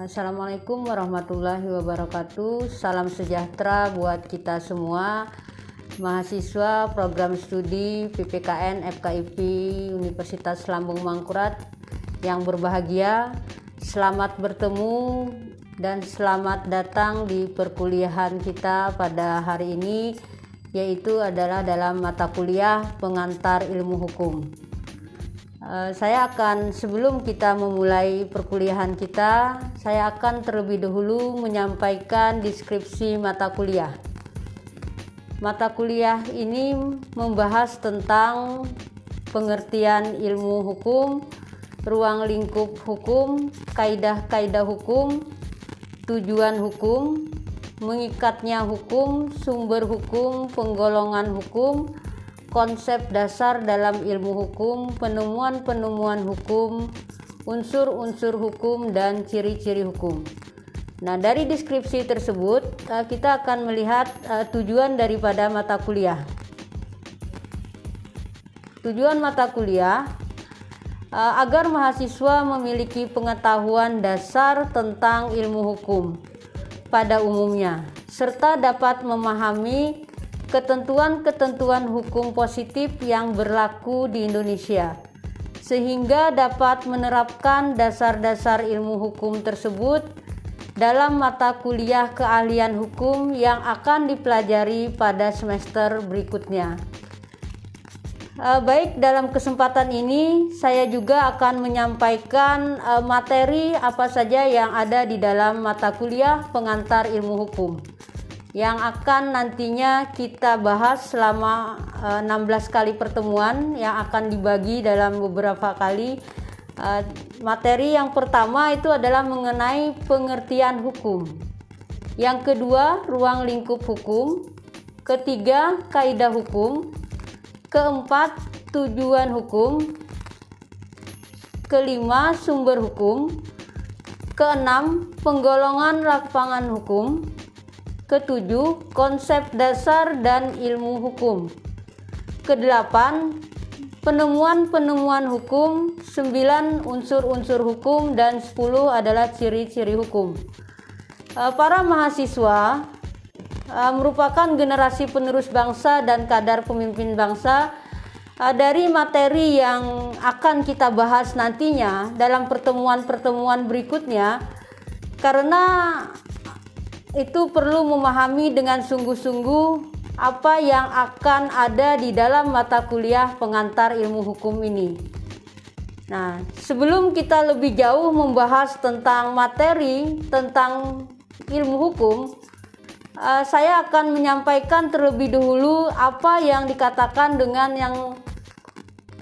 Assalamualaikum warahmatullahi wabarakatuh. Salam sejahtera buat kita semua mahasiswa program studi PPKN FKIP Universitas Lambung Mangkurat yang berbahagia. Selamat bertemu dan selamat datang di perkuliahan kita pada hari ini yaitu adalah dalam mata kuliah pengantar ilmu hukum. Eh, saya akan sebelum kita memulai perkuliahan kita, saya akan terlebih dahulu menyampaikan deskripsi mata kuliah. Mata kuliah ini membahas tentang pengertian ilmu hukum, ruang lingkup hukum, kaidah-kaidah hukum, tujuan hukum, mengikatnya hukum, sumber hukum, penggolongan hukum, konsep dasar dalam ilmu hukum, penemuan-penemuan hukum, unsur-unsur hukum, dan ciri-ciri hukum. Nah, dari deskripsi tersebut, eh, kita akan melihat eh, tujuan daripada mata kuliah. Tujuan mata kuliah eh, agar mahasiswa memiliki pengetahuan dasar tentang ilmu hukum pada umumnya, serta dapat memahami ketentuan-ketentuan hukum positif yang berlaku di Indonesia, sehingga dapat menerapkan dasar-dasar ilmu hukum tersebut dalam mata kuliah keahlian hukum yang akan dipelajari pada semester berikutnya. Eh, baik, dalam kesempatan ini saya juga akan menyampaikan eh, materi apa saja yang ada di dalam mata kuliah pengantar ilmu hukum yang akan nantinya kita bahas selama 16 eh, kali pertemuan yang akan dibagi dalam beberapa kali. Eh, materi yang pertama itu adalah mengenai pengertian hukum. Yang kedua ruang lingkup hukum. Ketiga kaidah hukum. Keempat tujuan hukum. Kelima sumber hukum. Keenam penggolongan lapangan hukum Ketujuh, konsep dasar dan ilmu hukum. Kedelapan, penemuan-penemuan hukum. Sembilan, unsur-unsur hukum. Dan sepuluh adalah ciri-ciri hukum. Eh, para mahasiswa eh, merupakan generasi penerus bangsa dan kadar pemimpin bangsa eh, dari materi yang akan kita bahas nantinya dalam pertemuan-pertemuan berikutnya karena itu perlu memahami dengan sungguh-sungguh apa yang akan ada di dalam mata kuliah pengantar ilmu hukum ini. Nah, sebelum kita lebih jauh membahas tentang materi tentang ilmu hukum, uh, saya akan menyampaikan terlebih dahulu apa yang dikatakan dengan yang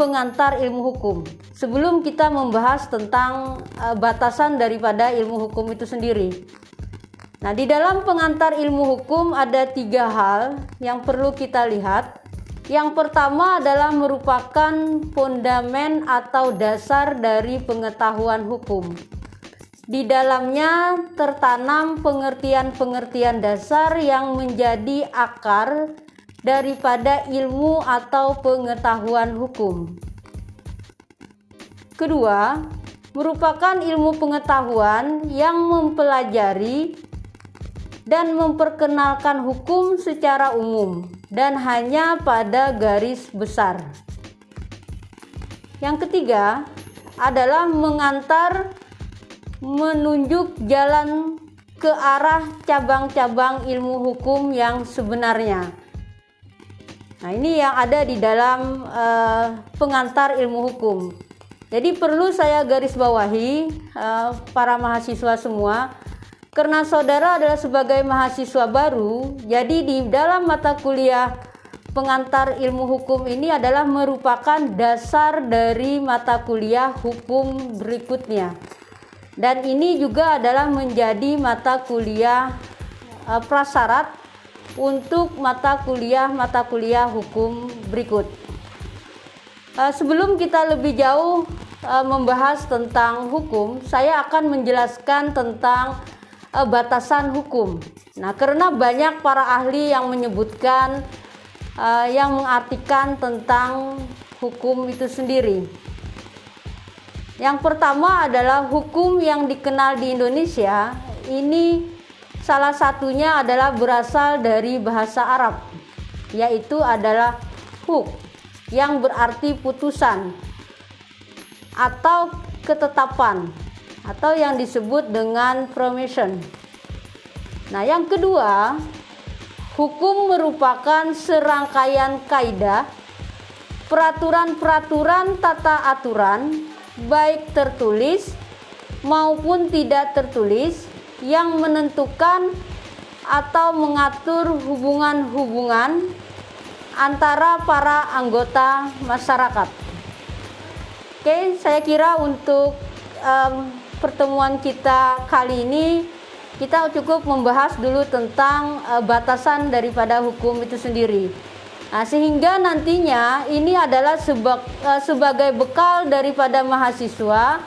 pengantar ilmu hukum. Sebelum kita membahas tentang uh, batasan daripada ilmu hukum itu sendiri. Nah, di dalam pengantar ilmu hukum ada tiga hal yang perlu kita lihat. Yang pertama adalah merupakan fondamen atau dasar dari pengetahuan hukum. Di dalamnya tertanam pengertian-pengertian dasar yang menjadi akar daripada ilmu atau pengetahuan hukum. Kedua, merupakan ilmu pengetahuan yang mempelajari dan memperkenalkan hukum secara umum dan hanya pada garis besar. Yang ketiga adalah mengantar menunjuk jalan ke arah cabang-cabang ilmu hukum yang sebenarnya. Nah, ini yang ada di dalam uh, pengantar ilmu hukum. Jadi perlu saya garis bawahi uh, para mahasiswa semua karena saudara adalah sebagai mahasiswa baru, jadi di dalam mata kuliah pengantar ilmu hukum ini adalah merupakan dasar dari mata kuliah hukum berikutnya. Dan ini juga adalah menjadi mata kuliah uh, prasyarat untuk mata kuliah-mata kuliah hukum berikut. Uh, sebelum kita lebih jauh uh, membahas tentang hukum, saya akan menjelaskan tentang uh, batasan hukum. Nah, karena banyak para ahli yang menyebutkan uh, yang mengartikan tentang hukum itu sendiri. Yang pertama adalah hukum yang dikenal di Indonesia. Ini salah satunya adalah berasal dari bahasa Arab, yaitu adalah huk yang berarti putusan atau ketetapan atau yang disebut dengan permission. Nah, yang kedua, hukum merupakan serangkaian kaidah, peraturan-peraturan tata aturan baik tertulis maupun tidak tertulis yang menentukan atau mengatur hubungan-hubungan antara para anggota masyarakat. Oke, saya kira untuk um, pertemuan kita kali ini kita cukup membahas dulu tentang uh, batasan daripada hukum itu sendiri. Nah, sehingga nantinya ini adalah seba, uh, sebagai bekal daripada mahasiswa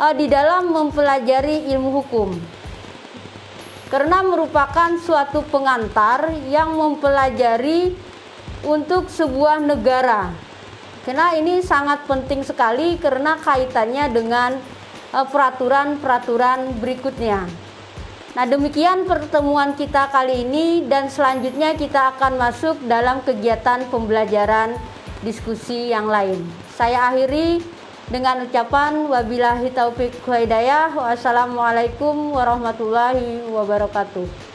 uh, di dalam mempelajari ilmu hukum. Karena merupakan suatu pengantar yang mempelajari untuk sebuah negara. Karena ini sangat penting sekali karena kaitannya dengan Eh, peraturan-peraturan berikutnya. Nah, demikian pertemuan kita kali ini dan selanjutnya kita akan masuk dalam kegiatan pembelajaran diskusi yang lain. Saya akhiri dengan ucapan wabillahi taufik hidayah. Wassalamualaikum warahmatullahi wabarakatuh.